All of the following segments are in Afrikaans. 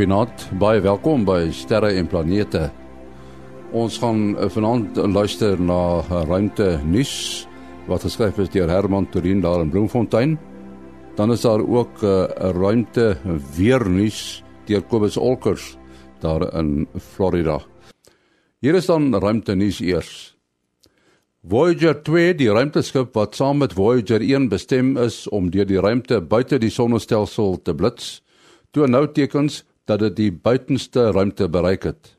Goeienaand, baie welkom by Sterre en Planete. Ons gaan eh, vanaand luister na ruimte nuus wat geskryf is deur Herman Torin daar in Bloemfontein. Dan is daar ook 'n uh, ruimte weer nuus deur Kobus Olkers daar in Florida. Hier is dan ruimte nuus eers. Voyager 2, die ruimteskip wat saam met Voyager 1 bestem is om deur die ruimte buite die sonnestelsel te blits, toon nou tekens dat dit die buitenste ruimte bereik het.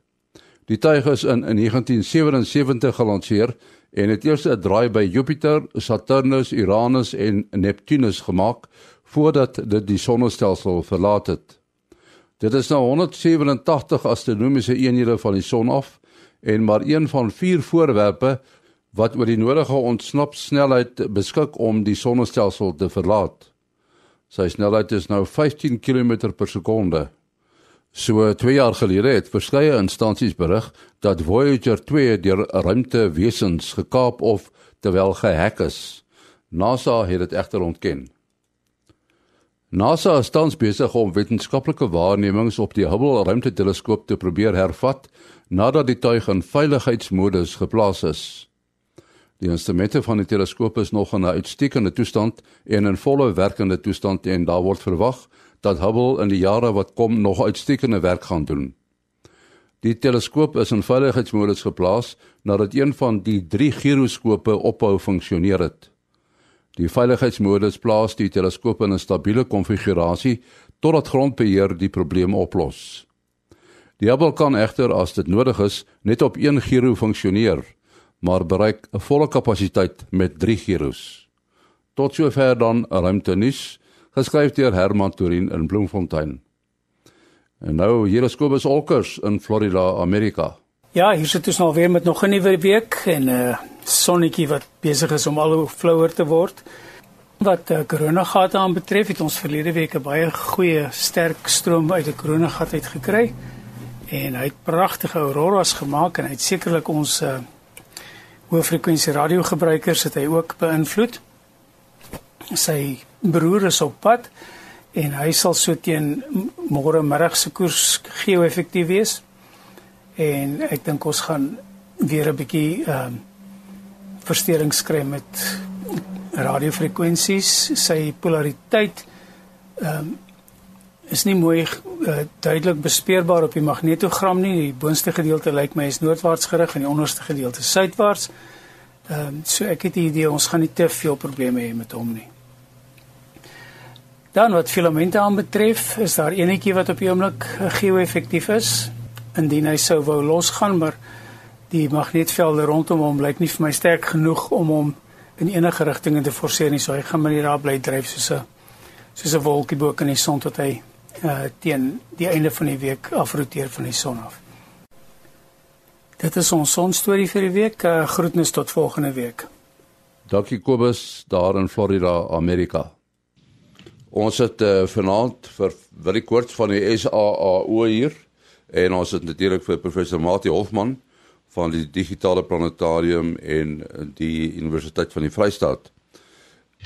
Die tuig is in, in 1977 gelanseer en het eers 'n draai by Jupiter, Saturnus, Uranus en Neptunus gemaak voordat dit die sonnestelsel verlaat het. Dit is nou 187 astronomiese eenhede van die son af en maar een van vier voorwerpe wat oor die nodige ontsnapsnelheid beskik om die sonnestelsel te verlaat. Sy snelheid is nou 15 km per sekonde. So 2 jaar gelede het verskeie instansies berig dat Voyager 2 deur ruimtewesens gekaap of terwyl gehack is. NASA het dit egter ontken. NASA is tans besig om wetenskaplike waarnemings op die Hubble ruimteteleskoop te probeer hervat nadat die tuig in veiligheidsmodus geplaas is. Die instrumente van die teleskoop is nog in 'n uitstekende toestand en in volle werkende toestand en daar word verwag dat Hubble in die jare wat kom nog uitstekende werk gaan doen. Die teleskoop is in veiligheidsmodus geplaas nadat een van die 3 giroskope ophou funksioneer het. Die veiligheidsmodus plaas die teleskoop in 'n stabiele konfigurasie totdat grondbeheer die probleem oplos. Die Hubble kan egter as dit nodig is net op een giro funksioneer maar bereik 'n volle kapasiteit met 3 gyros. Tot sover dan ruimte nuus geskryf deur Herman Torin in Bloemfontein. En nou hier is Kobus Olkers in Florida, Amerika. Ja, hier sit ons nou weer met nog 'n nuwe week en 'n uh, sonnetjie wat besig is om al hoe flouer te word. Wat uh, koronagate aanbetref, het ons verlede week 'n baie goeie sterk stroom uit die koronagat uit gekry en hy het pragtige auroras gemaak en hy het sekerlik ons uh, hoëfrekwensie radiogebruikers het hy ook beïnvloed. Sy broer is op pad en hy sal so teen môre middag se koers geo-effektief wees. En ek dink ons gaan weer 'n bietjie ehm uh, versterings kry met radiofrekwensies. Sy polariteit ehm um, is nie mooi uh, duidelik bespeurbaar op die magnetogram nie. Die boonste gedeelte lyk my is noordwaarts gerig en die onderste gedeelte suidwaarts. Ehm um, so ek het die idee ons gaan nie te veel probleme hê met hom nie. Dan wat filamente aanbetref, is daar enetjie wat op die oomblik eh, geo-effektief is indien hy sou wou losgaan, maar die magnetvelde rondom hom lyk nie vir my sterk genoeg om hom in enige rigting te forceer nie. So hy gaan maar hier bly dryf soos 'n soos 'n wolkie bo kan die son tot hy uh, teen die einde van die week afroteer van die son af. Dit is ons sonstorie vir die week. Uh, groetnis tot volgende week. Dankie Kobus daar in Florida, Amerika. Ons het uh, vanaand vir Willie Koorts van die SAAO hier en ons het natuurlik vir professor Mati Hofman van die digitale planetarium en die Universiteit van die Vrystaat.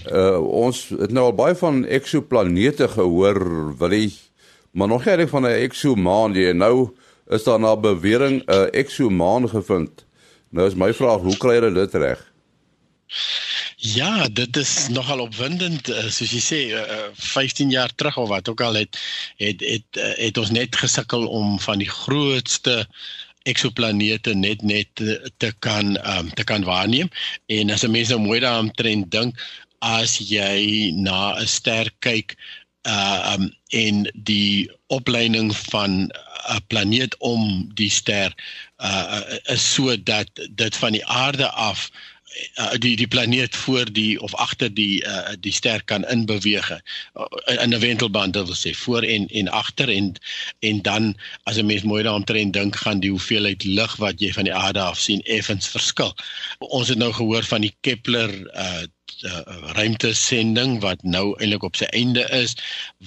Uh ons het nou al baie van eksoplanete gehoor, Willie maar nog nie van 'n eksomaan nie. Nou is daar na bewering 'n eksomaan gevind. Nou is my vraag, hoe kry hulle dit reg? Ja, dit is nogal opwindend eh, soos jy sê 15 eh, jaar terug of wat ook al het het het eh, het ons net gesukkel om van die grootste eksoplanete net net te, te kan um, te kan waarneem. En as 'n mens nou mooi daaraan trend dink as jy na 'n ster kyk uh um en die opleiding van 'n planeet om die ster uh is so dat dit van die aarde af uh, die die planeet voor die of agter die uh, die ster kan inbeweeg uh, in 'n wentelband dit wil sê voor en en agter en en dan as 'n mens mooi daaroor dink gaan die hoeveelheid lig wat jy van die aarde af sien effens verskil. Ons het nou gehoor van die Kepler uh uh, ruimtesending wat nou eintlik op sy einde is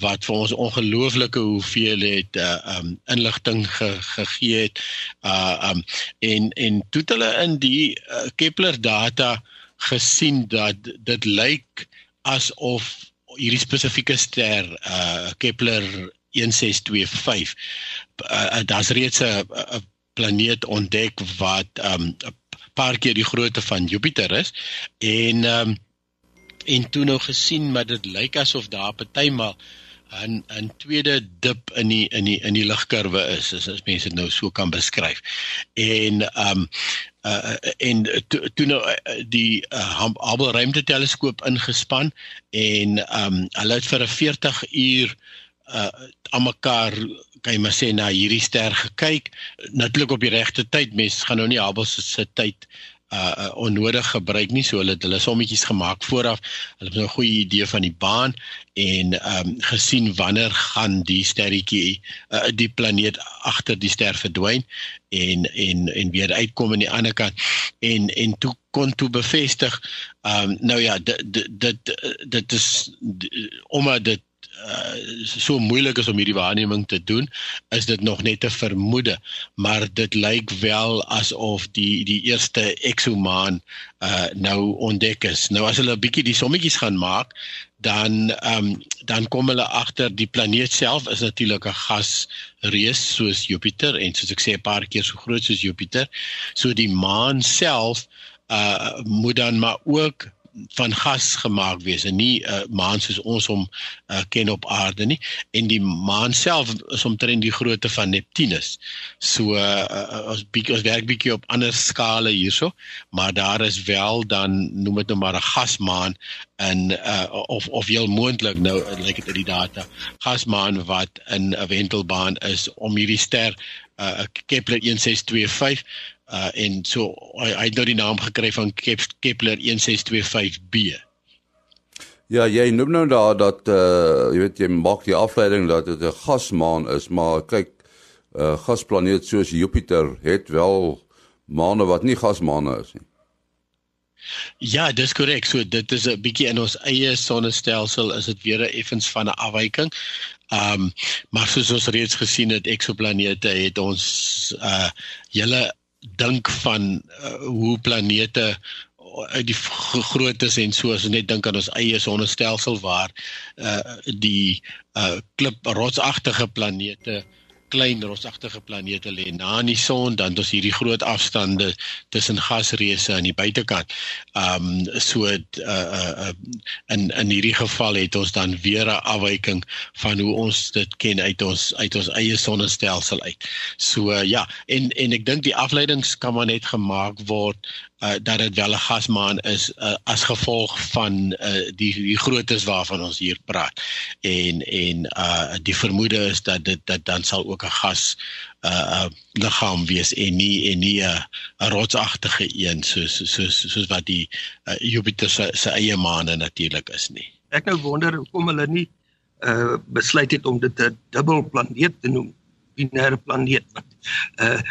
wat vir ons ongelooflike hoeveelheid uh, um inligting ge, gegee het uh um en en toe hulle in die uh, Kepler data gesien dat dit lyk asof hierdie spesifieke ster uh Kepler 1625. Uh, Daar's reeds 'n planeet ontdek wat 'n um, paar keer die grootte van Jupiter is en um, en toe nou gesien maar dit lyk asof daar partymal 'n 'n tweede dip in die in die in die ligkurwe is as, as mense dit nou so kan beskryf. En ehm um, uh en toe to nou uh, die uh, Hubble ruimteteleskoop ingespan en ehm um, hulle het vir 'n 40 uur uh aan mekaar kan jy maar sê na hierdie ster gekyk natuurlik op die regte tyd mense gaan nou nie Hubble se tyd uh, uh onnodig gebruik nie. So hulle het hulle sommetjies gemaak vooraf. Hulle het nou 'n goeie idee van die baan en um gesien wanneer gaan die sterretjie uh, die planeet agter die ster verdwyn en en en weer uitkom aan die ander kant. En en toe kon toe bevestig um nou ja dit dit dit is omdat dit uh, so moeilik is om hierdie waarneming te doen, is dit nog net 'n vermoede, maar dit lyk wel asof die die eerste exomaan uh nou ontdek is. Nou as hulle 'n bietjie die sommetjies gaan maak, dan ehm um, dan kom hulle agter die planeet self is natuurlik 'n gasreus soos Jupiter en soos ek sê 'n paar keer so groot soos Jupiter. So die maan self uh moet dan maar ook van gas gemaak wees en nie 'n uh, maan soos ons hom uh, ken op aarde nie en die maan self is omtrent die grootte van Neptunus. So uh, ons bietjie ons werk bietjie op ander skale hierso, maar daar is wel dan noem dit nou maar 'n gasmaan en uh, of of heel moontlik nou lyk like dit in die data gasmaan wat in 'n wentelbaan is om hierdie ster uh, Kepler 1625 uh en so hy, hy het nou die naam gekry van Kep, Kepler 1625b. Ja, jy noem nou daar dat uh jy weet jy maak die afleiding dat dit 'n gasmaan is, maar kyk uh gasplaneet soos Jupiter het wel maane wat nie gasmaane is nie. Ja, dis korrek. So dit is 'n bietjie in ons eie sonnestelsel is dit weer 'n effens van 'n afwyking. Ehm um, maar soos ons reeds gesien het, eksoplanete het ons uh hele dink van uh, hoe planete uit die groottes en so as ons net dink aan ons eie sonnestelsel waar uh, die uh, klip rotsagtige planete uh, klein rosagtige planete lê na in die son dan dis hierdie groot afstande tussen gasreuse aan die buitekant. Ehm um, so uh, uh, in in hierdie geval het ons dan weer 'n afwyking van hoe ons dit ken uit ons uit ons eie sonnestelsel uit. So uh, ja, en en ek dink die afleidings kan maar net gemaak word uh, dat dit wel 'n gasmaan is uh, as gevolg van uh, die die groottes waarvan ons hier praat. En en uh, die vermoede is dat dit dat dan sal ook 'n gas uh, liggaam wees en nie en nie 'n uh, rotsagtige een soos soos soos wat die uh, Jupiter se se eie maane natuurlik is nie. Ek nou wonder hoekom hulle nie uh besluit het om dit 'n dubbel planeet te noem, binêre planeet want uh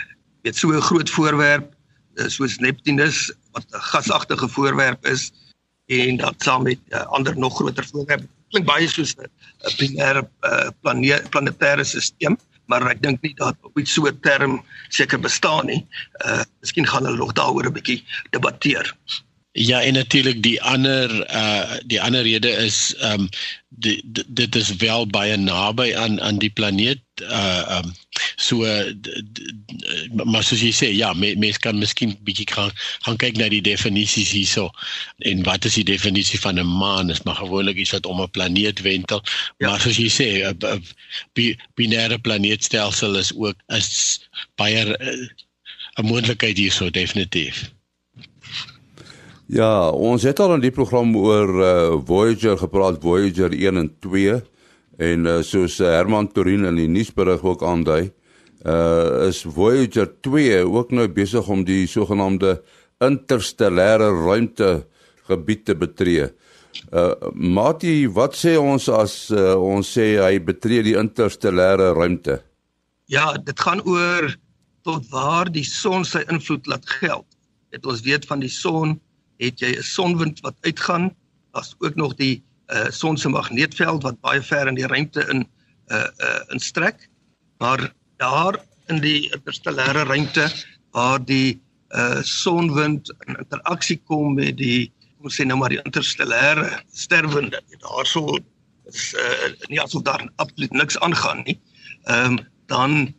dit so 'n groot voorwerp soos Neptunus wat 'n gasagtige voorwerp is en dan saam met uh, ander nog groter voorwerpe. Klink baie soos 'n binêre uh, planeet planetêre stelsel, maar ek dink nie dat op iets so 'n term seker bestaan nie. Uh miskien gaan hulle nog daaroor 'n bietjie debatteer. Ja, en natuurlik die ander uh die ander rede is ehm um, dit is wel baie naby aan aan die planeet uh um so maar soos jy sê ja mense kan miskien bietjie gaan gaan kyk na die definisies hierso. En wat is die definisie van 'n maan? Is maar gewoonlik iets wat om 'n planeet wentel. Ja. maar soos jy sê 'n binêre planeetstelsel is ook is baie 'n moontlikheid hierso definitief Ja, ons het al in die program oor uh, Voyager gepraat, Voyager 1 en 2 en uh, soos uh, Herman Torin in die nuusberig ook aandui, uh is Voyager 2 ook nou besig om die sogenaamde interstellêre ruimte gebied te betree. Uh Mati, wat sê ons as uh, ons sê hy betree die interstellêre ruimte? Ja, dit gaan oor tot waar die son sy invloed laat geld. Dit ons weet van die son het jy 'n sonwind wat uitgaan. Daar's ook nog die uh son se magneetveld wat baie ver in die ruimte in uh uh instrek. Maar daar in die interstellêre ruimte waar die uh sonwind in interaksie kom met die kom sê nou maar die interstellêre sterwinde. Daarso is uh, nie asof daar absoluut niks aangaan nie. Ehm um, dan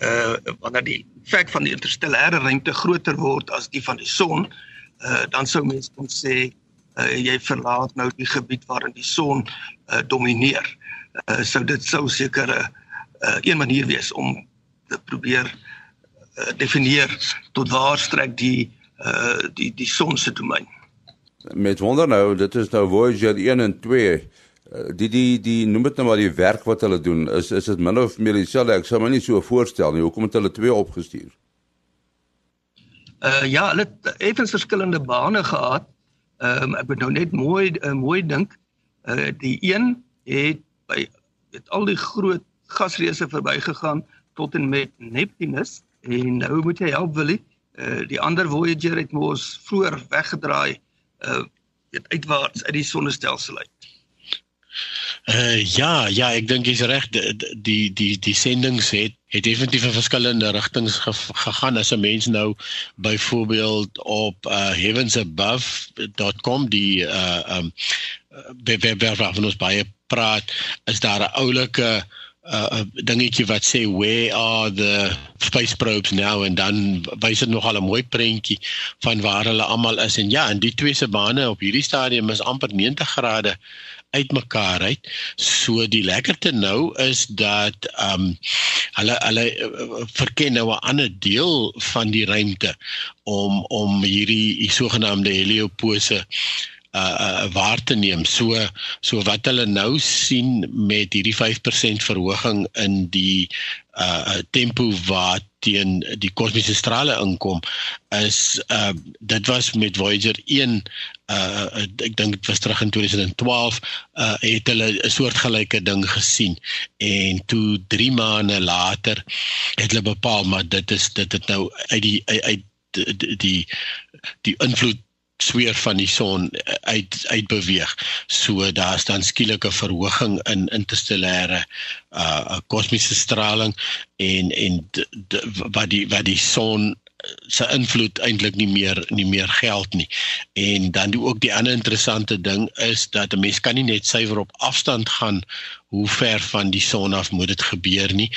uh wanneer die effek van die interstellêre ruimte groter word as die van die son, uh dan sou mense kon sê uh jy verlaat nou die gebied waarin die son uh domineer. Uh sou dit sou seker 'n uh, een manier wees om te probeer uh, definieer tot waar strek die uh die die son se domein. Met wonder nou, dit is nou Voyager 1 en 2 die die die noem dit nou maar die werk wat hulle doen. Is is dit min of meer dieselfde ek sou my nie so voorstel nie. Hoekom het hulle twee opgestuur Uh ja, hulle het effens verskillende bane gehad. Ehm um, ek moet nou net mooi uh, mooi dink. Uh die een het by het al die groot gasreëse verbygegaan tot en met Neptunus en nou moet jy help Willie. Uh die ander Voyager het mos vroeër weggedraai uh weet uitwaarts uit die sonnestelsel uit. Uh ja, ja, ek dink jy's reg die die die die sendinge het het definitief in verskillende rigtings ge, gegaan. As 'n mens nou byvoorbeeld op uh heavensabove.com die uh um webwerf waarvan ons baie praat, is daar 'n oulike uh dingetjie wat sê where are the space probes now and dan wys dit nogal 'n mooi prentjie van waar hulle almal is en ja, en die twee se bane op hierdie stadium is amper 90 grade uitmekaar uit. So die lekkerte nou is dat ehm um, hulle hulle uh, verken nou 'n ander deel van die ruimte om om hierdie die sogenaamde heliopause uh, uh waar te neem. So so wat hulle nou sien met hierdie 5% verhoging in die uh tempo wat teen die kosmiese strale inkom is uh dit was met Voyager 1 uh ek dink dit was terug in 2012 uh het hulle 'n soortgelyke ding gesien en toe 3 maande later het hulle bepaal maar dit is dit het nou uit die uit die die, die invloed sweer van die son uit uit beweeg. So daar's dan skielike verhoging in interstellêre uh kosmiese straling en en wat die wat die son se invloed eintlik nie meer nie meer geld nie. En dan die, ook die ander interessante ding is dat 'n mens kan nie net suiwer op afstand gaan hoe ver van die son af moet dit gebeur nie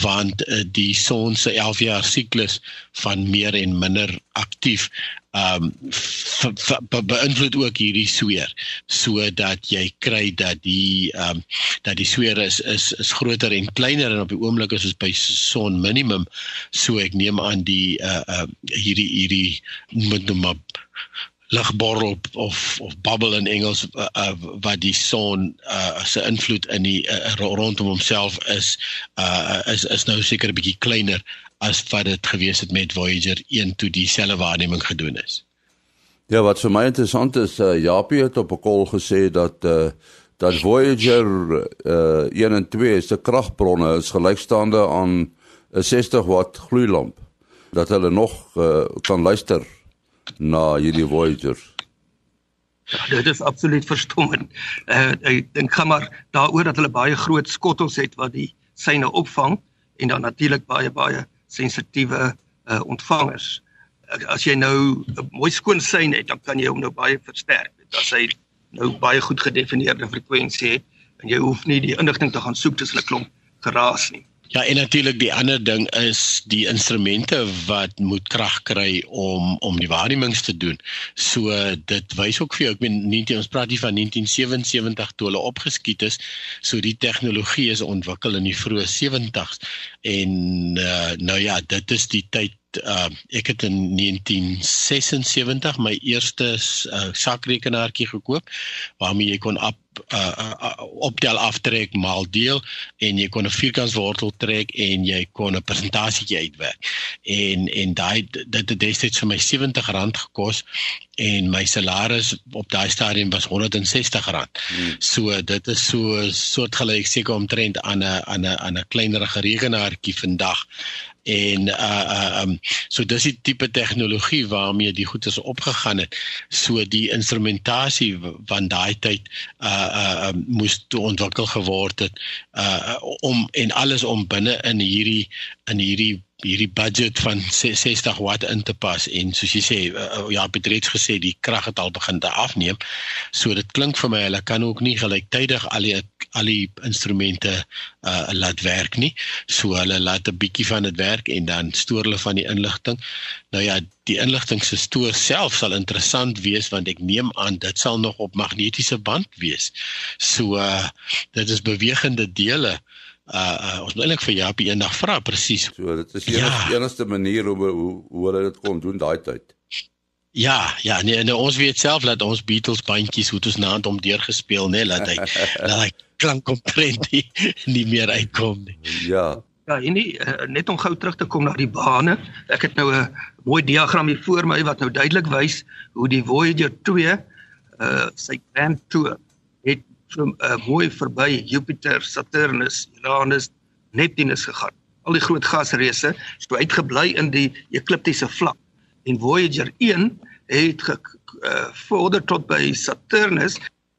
want uh, die son se 11 jaar siklus van meer en minder aktief ehm um, beïnvloed ook hierdie sweer sodat jy kry dat die ehm um, dat die sweer is is is groter en kleiner en op die oomblik is dit by son minimum. So ek neem aan die uh uh hierdie hierdie moet nou maar ligborrel of of bubble in Engels uh, uh, wat die son uh, se invloed in die uh, rondom homself is uh, is is nou seker 'n bietjie kleiner as wat dit gewees het met Voyager 1 toe dieselfde waarneming gedoen is. Ja, wat vir my interessant is, uh, Japie het op 'n kol gesê dat uh, dat Voyager uh, 1 en 2 se kragbronne is gelykstaande aan 'n 60 watt gloeilamp dat hulle nog uh, kan luister na hierdie Voyagers. Ja, dit is absoluut verstommend. Uh, ek dink gaan maar daaroor dat hulle baie groot skottels het wat die syne opvang en dan natuurlik baie baie sensitiewe uh, ontvangers. As jy nou 'n mooi skoon sein het, dan kan jy hom nou baie versterk. As hy nou baie goed gedefinieerde frekwensie het en jy hoef nie die inligting te gaan soek tussen 'n klomp geraas nie. Ja, en natuurlik die ander ding is die instrumente wat moet krag kry om om die waarnemings te doen. So dit wys ook vir jou, ek meen nie ons praat hier van 1977 toe hulle opgeskiet is. So die tegnologie is ontwikkel in die vroeë 70s en uh, nou ja, dit is die tyd uh, ek het in 1976 my eerste uh, sakrekenaartjie gekoop waarmee jy kon op uh, uh, optel aftrek maal deel en jy kon 'n vierkantswortel trek en jy kon 'n presentasietjie uitwerk. En en daai dit het destyds vir my R70 gekos en my salaris op daai stadium was R160. Hmm. So dit is so soortgelyk seker omtrent aan 'n aan 'n aan 'n kleinerige rekenaartjie vandag en uh uh um so dis die tipe tegnologie waarmee die goed is opgegaan het so die instrumentasie van daai tyd uh uh moes toe ontwikkel geword het uh om en alles om binne in hierdie in hierdie hierdie budget van 60 watt in te pas en soos jy sê uh, ja Petreets gesê die krag het al begin te afneem. So dit klink vir my hulle kan ook nie gelyktydig al die al die instrumente uh, laat werk nie. So hulle laat 'n bietjie van dit werk en dan stoor hulle van die inligting. Nou ja die inligting se stoor self sal interessant wees want ek neem aan dit sal nog op magnetiese band wees. So uh, dit is bewegende dele uh, uh ons moet eintlik vir Japie eendag vra presies. So dit is die ja. enigste manier hoe hoe, hoe hulle dit kon doen daai tyd. Ja, ja, nee, nee, ons weet self dat ons Beatles bandjies hoe ons naand om deur gespeel, nê, nee, laat hy laat hy klank omtrent nie, nie meer uitkom nie. Ja. Ja, en nie, uh, net om gou terug te kom na die bane. Ek het nou 'n mooi diagram hier voor my wat nou duidelik wys hoe die Voyager 2 uh sy grand tour so uh, mooi verby Jupiter, Saturnus, Uranus, Neptunus gegaan. Al die groot gasreëse het so uitgebly in die ekliptiese vlak. En Voyager 1 het gevorder uh, tot by Saturnus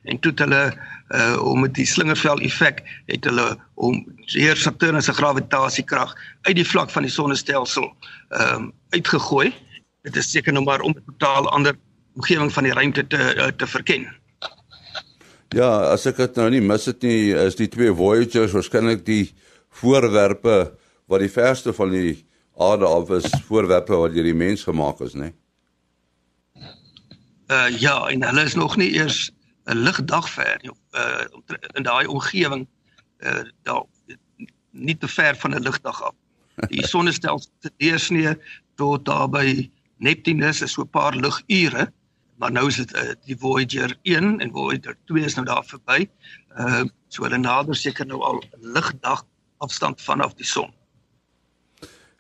en toe hulle uh om met die slingervel effek het hulle om deur Saturnus se gravitasiekrag uit die vlak van die sonnestelsel ehm um, uitgegooi. Dit is seker nou maar om 'n totaal ander omgewing van die ruimte te uh, te verken. Ja, as ek dit nou nie mis dit nie, is die twee Voyagers waarskynlik die voorwerpe wat die verste van die aarde af is, voorwerpe wat deur die mens gemaak is, né? Uh ja, en hulle is nog nie eers 'n ligdag ver nie. Uh in daai omgewing uh daar nie te ver van 'n ligdag af. Die sonnestelsel se deursnee tot daar by Neptunus is so 'n paar ligure maar nou is dit uh, die Voyager 1 en Voyager 2 is nou daar verby. Uh, so hulle nader seker nou al 'n ligdag afstand vanaf die son.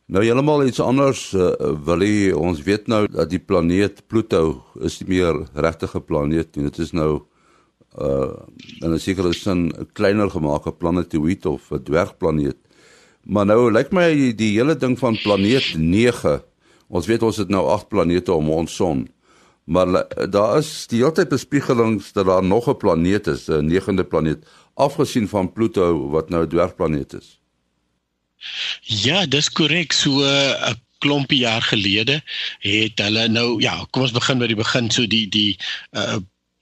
Nou heeltemal iets anders uh, wil jy ons weet nou dat die planeet Pluto is nie meer regtige planeet nie. Dit is nou uh in 'n sekere sin 'n kleiner gemaakte planetoïd of 'n dwergplaneet. Maar nou lyk my die hele ding van planeet 9. Ons weet ons het nou 8 planete om ons son. Maar daar is die hele tyd bespiegelings dat daar nog 'n planeet is, 'n negende planeet, afgesien van Pluto wat nou 'n dwergplaneet is. Ja, dis korrek. So 'n klompie jaar gelede het hulle nou ja, kom ons begin by die begin. So die die uh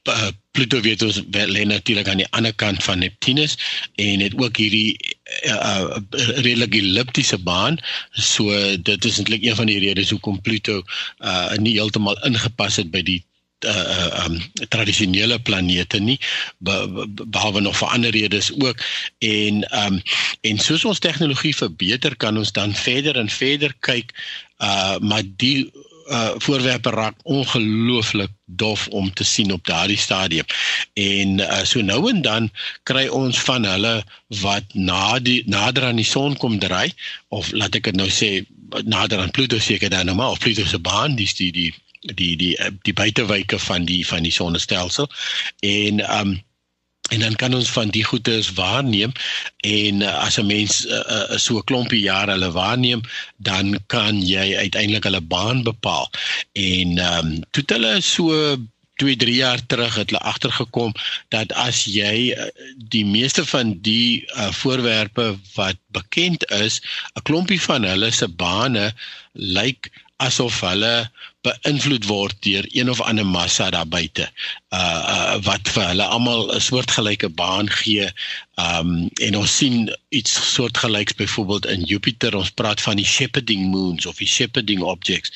uh, Pluto weet ons lê natuurlik aan die ander kant van Neptunus en het ook hierdie uh, uh, redelike elliptiese baan. So dit is eintlik een van die redes hoekom Pluto uh, nie heeltemal ingepas het by die uh um tradisionele planete nie behalwe nog vir ander redes ook en um en soos ons tegnologie verbeter kan ons dan verder en verder kyk uh maar die uh voorwerpe raak ongelooflik dof om te sien op daardie stadium. En uh, so nou en dan kry ons van hulle wat na die nader aan die son kom draai of laat ek dit nou sê nader aan Pluto seker dan normaal of Pluto se baan die die die die die, die buitewyke van die van die sonnestelsel en um en dan kan ons van die goedes waarneem en uh, as 'n mens uh, uh, so 'n klompie jare hulle waarneem dan kan jy uiteindelik hulle baan bepaal. En ehm um, toe hulle so 2 3 jaar terug het hulle agtergekom dat as jy die meeste van die uh, voorwerpe wat bekend is 'n klompie van hulle se bane lyk asof hulle beïnvloed word deur een of ander massa daar buite uh, uh wat vir hulle almal 'n soortgelyke baan gee. Um en ons sien iets soortgelyks byvoorbeeld in Jupiter. Ons praat van die shepherding moons of die shepherding objects.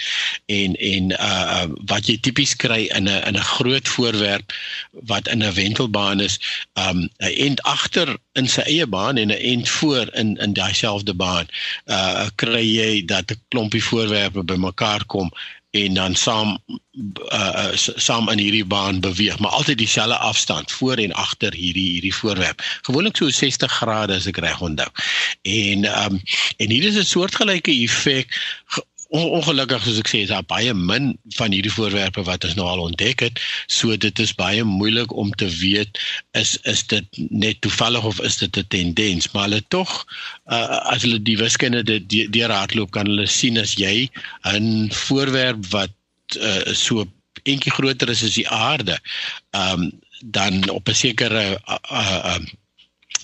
En en uh, uh wat jy tipies kry in 'n in 'n groot voorwerp wat in 'n wentelbaan is um 'n end agter in sy eie baan en 'n end voor in in daai selfde baan. Uh kry jy dat 'n klompie voorwerpe bymekaar kom en dan saam uh, saam in hierdie baan beweeg, maar altyd dieselfde afstand voor en agter hierdie hierdie voorwerp. Gewoonlik so 60 grade as ek reg onthou. En um, en hier is 'n soortgelyke effek ongelukkig soos ek sê is daar baie min van hierdie voorwerpe wat ons nou al ontdek het. So dit is baie moeilik om te weet is is dit net toevallig of is dit 'n tendens? Maar hulle tog uh, as hulle die wiskunde dit deur hardloop kan hulle sien as jy 'n voorwerp wat uh, so eentjie groter is as die aarde um, dan op 'n sekere uh, uh,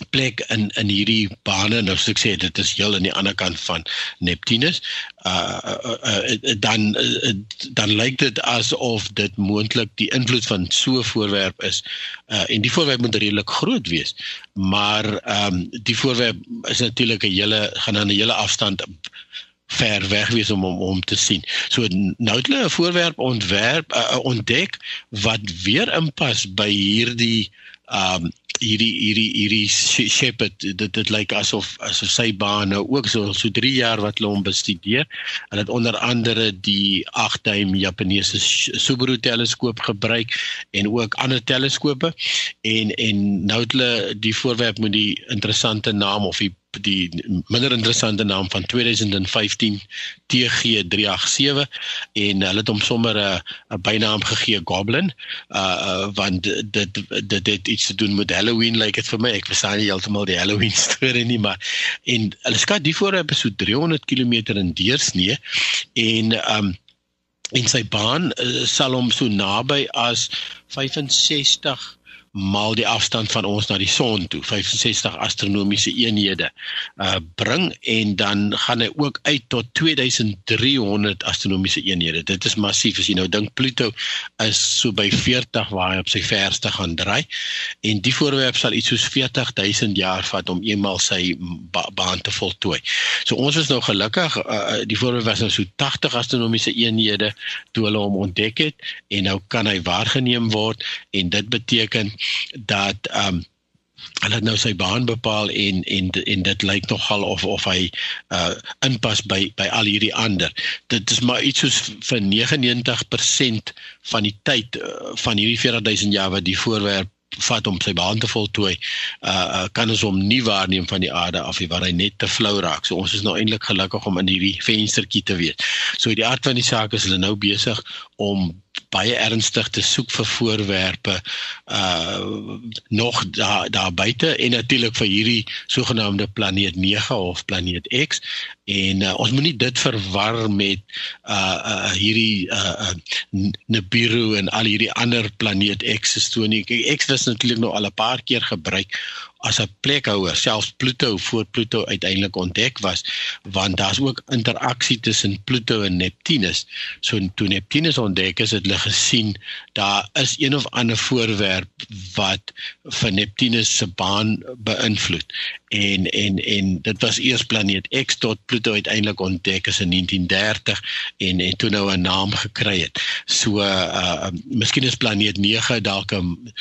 plek in in hierdie bane. Nou soos ek sê dit is heel aan die ander kant van Neptunus. Uh, uh, uh dan uh, dan lyk dit asof dit moontlik die invloed van so 'n voorwerp is. Uh en die voorwerp moet redelik groot wees. Maar ehm um, die voorwerp is natuurlik 'n hele gaan aan 'n hele afstand ver weg wees om om om te sien. So nou het hulle 'n voorwerp ontwerp uh, ontdek wat weer inpas by hierdie ehm um, hierdie hierdie hierdie shepherd dit dit lyk asof asof sy baan nou ook so so 3 jaar wat hulle hom bestudeer. Hulle het onder andere die 8-duim Japaneese Subaru teleskoop gebruik en ook ander teleskope en en nou het hulle die voorwerp met die interessante naam of die die minder interessante naam van 2015 TG387 en hulle het hom sommer 'n 'n bynaam gegee Goblin. Uh, uh want dit dit dit iets te doen met Halloween lyk like dit vir my. Ek verstaan nie heeltemal die Halloween storie nie maar en hulle skat die voorwerp is so 300 km in deursnee en um en sy baan uh, sal hom so naby as 65 maal die afstand van ons na die son toe. 65 astronomiese eenhede uh bring en dan gaan hy ook uit tot 2300 astronomiese eenhede. Dit is massief. As jy nou dink Pluto is so by 40 waar hy op sy verste gaan draai en die voorwerp sal iets soos 40000 jaar vat om eenmal sy ba baan te voltooi. So ons is nou gelukkig uh, die voorwerp was nou so 80 astronomiese eenhede toe hulle hom ontdek het en nou kan hy waargeneem word en dit beteken dat ehm um, hulle het nou sy baan bepaal en en en dit lyk nogal of of hy uh inpas by by al hierdie ander. Dit is maar iets soos vir 99% van die tyd uh, van hierdie 40000 jaar wat die voorwerp vat om sy baan te voltooi, uh, kan ons hom nie waarneem van die aarde af nie waar hy net te flou raak. So ons is nou eintlik gelukkig om in hierdie venstertjie te wees. So die aard van die saak is hulle nou besig om baie ernstig te soek vir voorwerpe uh nog daar daar buite en natuurlik vir hierdie sogenaamde planeet 9 of planeet X en uh, ons moenie dit verwar met uh, uh hierdie uh, uh Nibiru en al hierdie ander planeet X se storie. X was natuurlik nou al 'n paar keer gebruik as 'n plekhouer selfs Pluto voor Pluto uiteindelik ontdek was want daar's ook interaksie tussen Pluto en Neptunus. So toe Neptunus ontdek is, het hulle gesien daar is een of ander voorwerp wat vir Neptunus se baan beïnvloed. En en en dit was eers planeet X tot Pluto uiteindelik ontdek is in 1930 en en toe nou 'n naam gekry het. So uh miskien is planeet 9 dalk 'n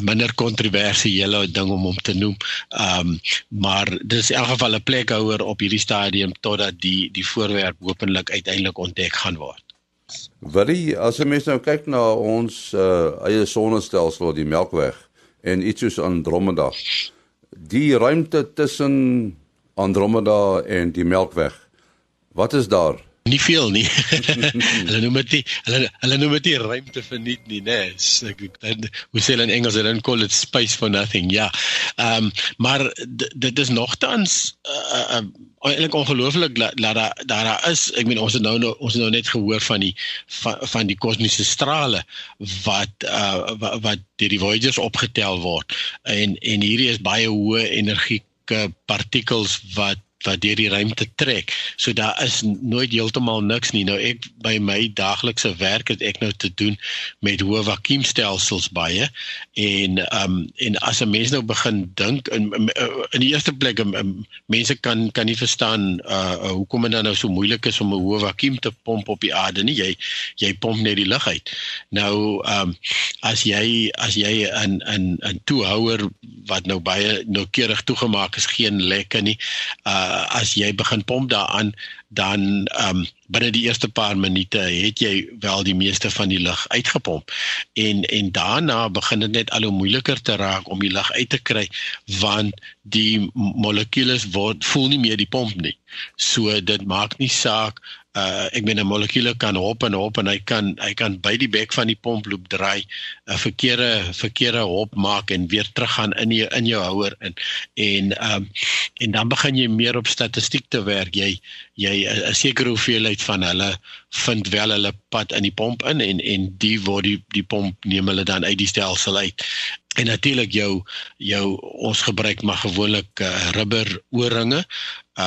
minder kontroversiële ding om hom te noem. Um, maar dis in elk geval 'n plekhouer op hierdie stadium totdat die die voorwerp hopelik uiteindelik ontdek gaan word. Willie, as jy mens nou kyk na ons uh, eie sonnestelsel, die Melkweg en iets soos Andromeda, die ruimte tussen Andromeda en die Melkweg. Wat is daar? Nie veel nie. hulle noem dit hulle hulle noem dit ruimte vir niks nie, né? Nee. Ek hoe sê hulle in Engels, hulle call it space for nothing. Ja. Ehm um, maar dit is nogtans uh, uh, eintlik ongelooflik dat daar daar daar is, ek meen ons het nou, nou ons het nou net gehoor van die van, van die kosmiese strale wat uh, wat, wat deur die Voyagers opgetel word. En en hierdie is baie hoë energieke partikels wat wat deur die ruimte trek. So daar is nooit heeltemal niks nie. Nou ek by my daaglikse werk het ek nou te doen met hoë vakuumstelsels baie en ehm um, en as 'n mens nou begin dink in in die eerste plek um, mense kan kan nie verstaan uh hoekom dit nou so moeilik is om 'n hoë vakuum te pomp op die aarde nie. Jy jy pomp net die lug uit. Nou ehm um, as jy as jy 'n 'n 'n toehouer wat nou baie noukeurig toegemaak is, geen lekke nie. Uh uh, as jy begin pomp daaraan dan ehm um, binne die eerste paar minute het jy wel die meeste van die lug uitgepomp. En en daarna begin dit net al hoe moeiliker te raak om die lug uit te kry want die molekules word voel nie meer die pomp nie. So dit maak nie saak uh ek meen 'n molekuule kan hop en hop en hy kan hy kan by die bek van die pomploop draai 'n verkeerde verkeerde hop maak en weer teruggaan in jou in jou houer in. En um en dan begin jy meer op statistiek te werk. Jy jy 'n sekere hoeveelheid van hulle vind wel hulle pad in die pomp in en en die word die die pomp neem hulle dan uit die stelsel uit. En natuurlik jou jou ons gebruik maar gewoonlik uh, rubber oorringe uh,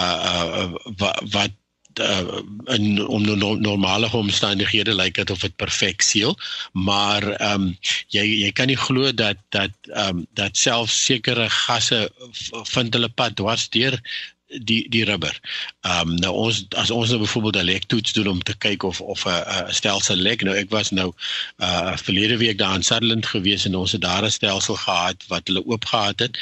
uh wat wat uh, in om no, normale omstandighede lyk dit of dit perfek seël maar ehm um, jy jy kan nie glo dat dat ehm um, dat selfs sekere gasse vind hulle pad dwars deur die die rubber. Ehm um, nou ons as ons nou byvoorbeeld 'n lektoets doen om te kyk of of 'n stelsel lek. Nou ek was nou uh verlede week daar in Sutherland gewees en ons het daar 'n stelsel gehad wat hulle oop gehad het.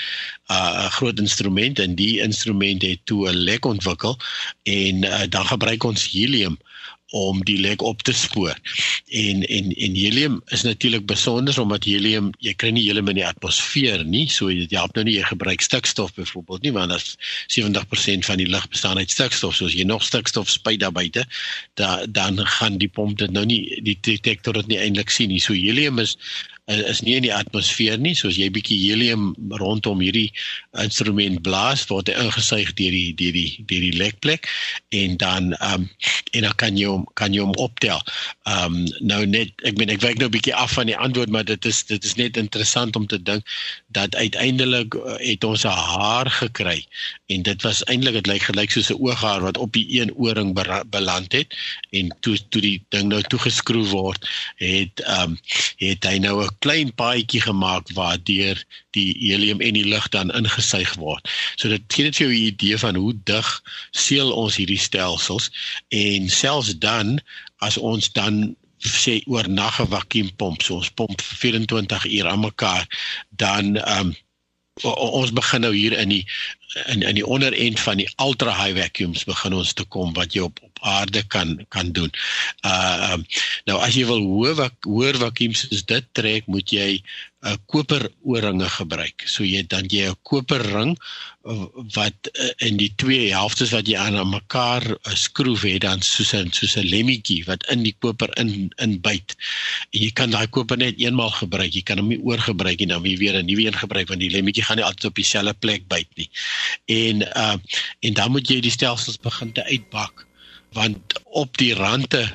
Uh 'n groot instrument en die instrument het toe 'n lek ontwikkel en uh, dan gebruik ons helium om die lek op te spoor. En en en helium is natuurlik besonder omdat helium jy kry nie helium in die atmosfeer nie, so dit help nou nie jy gebruik stikstof byvoorbeeld nie want as 70% van die lug bestaan uit stikstof, so as jy nog stikstof spuit daar buite, da, dan gaan die pomp dit nou nie die detektor dit nie eintlik sien nie. So helium is is nie in die atmosfeer nie soos jy bietjie helium rondom hierdie instrument blaas word hy ingesuig deur die deur die deur die lekplek en dan ehm um, en dan kan jy hom kan jy hom optel. Ehm um, nou net ek meen ek wyk nou bietjie af van die antwoord maar dit is dit is net interessant om te dink dat uiteindelik uh, het ons 'n haar gekry en dit was eintlik dit lyk gelyk soos 'n ooghaar wat op die een ooring beland het en toe toe die ding nou toegeskroef word het ehm um, het hy nou 'n klein paadjie gemaak waardeur die helium en die lug dan ingesuig word. So dit gee net vir jou 'n idee van hoe dig seël ons hierdie stelsels en selfs dan as ons dan sê oornag 'n vakuumpomp, so ons pomp vir 24 uur aan mekaar, dan um, ons begin nou hier in die in in die onderend van die ultra high vacuums begin ons te kom wat jy op op aarde kan kan doen. Uh um, nou as jy wil hoë hoër vakuums soos dit trek, moet jy 'n uh, koper oorringe gebruik. So jy dan jy 'n koper ring uh, wat uh, in die twee helftes wat jy aan mekaar uh, skroef het dan soos 'n soos 'n lemmetjie wat in die koper in inbyt. En jy kan daai koper net eenmaal gebruik. Jy kan hom nie oorgebruik nie, dan weer 'n nuwe een gebruik want die lemmetjie gaan nie altyd op dieselfde plek byt nie en uh en dan moet jy die stelsels begin te uitbak want op die rande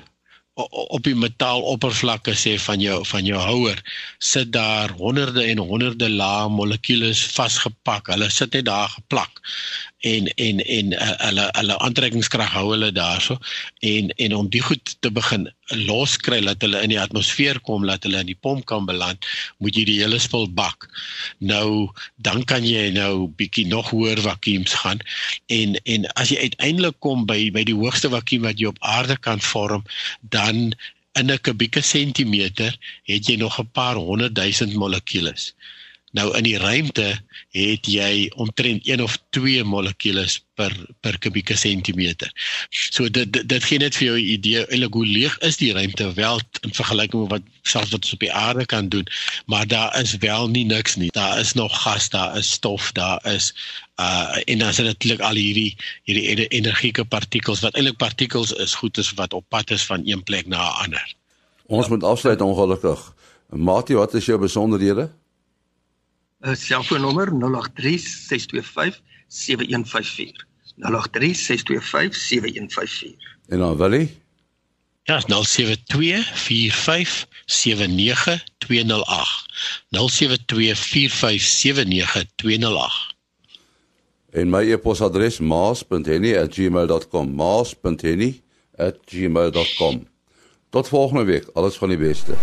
op die metaaloppervlakke sê van jou van jou houer sit daar honderde en honderde lae molekules vasgepak. Hulle sit net daar geplak en en en uh, hulle hulle aantrekkingskrag hou hulle daarso en en om die goed te begin loskry dat hulle in die atmosfeer kom dat hulle in die pomp kan beland moet jy die hele spul bak. Nou dan kan jy nou bietjie nog hoër vakuums gaan en en as jy uiteindelik kom by by die hoogste vakuum wat jy op aarde kan vorm dan in 'n kubieke sentimeter het jy nog 'n paar honderd duisend molekules Nou in die ruimte het jy omtrent 1 of 2 molekules per per kubieke sentimeter. So dit dit, dit gee net vir jou 'n idee eintlik hoe leeg is die ruimte wel in vergelyking met wat selfs wat ons op die aarde kan doen, maar daar is wel nie niks nie. Daar is nog gas, daar is stof, daar is uh en dan is dit natuurlik al hierdie hierdie energieke partikels wat eintlik partikels is, goed is wat op pad is van een plek na 'n ander. Ons moet afsluit ongelukkig. Matie, wat is jou besonderhede? 'n selfoonnommer 083 625 7154. 083 625 7154. En dan Willie? Ja, 072 45 79 208. 072 45 79 208. En my e-posadres maas.henny@gmail.com. maas.henny@gmail.com. Tot volgende week. Alles van die beste.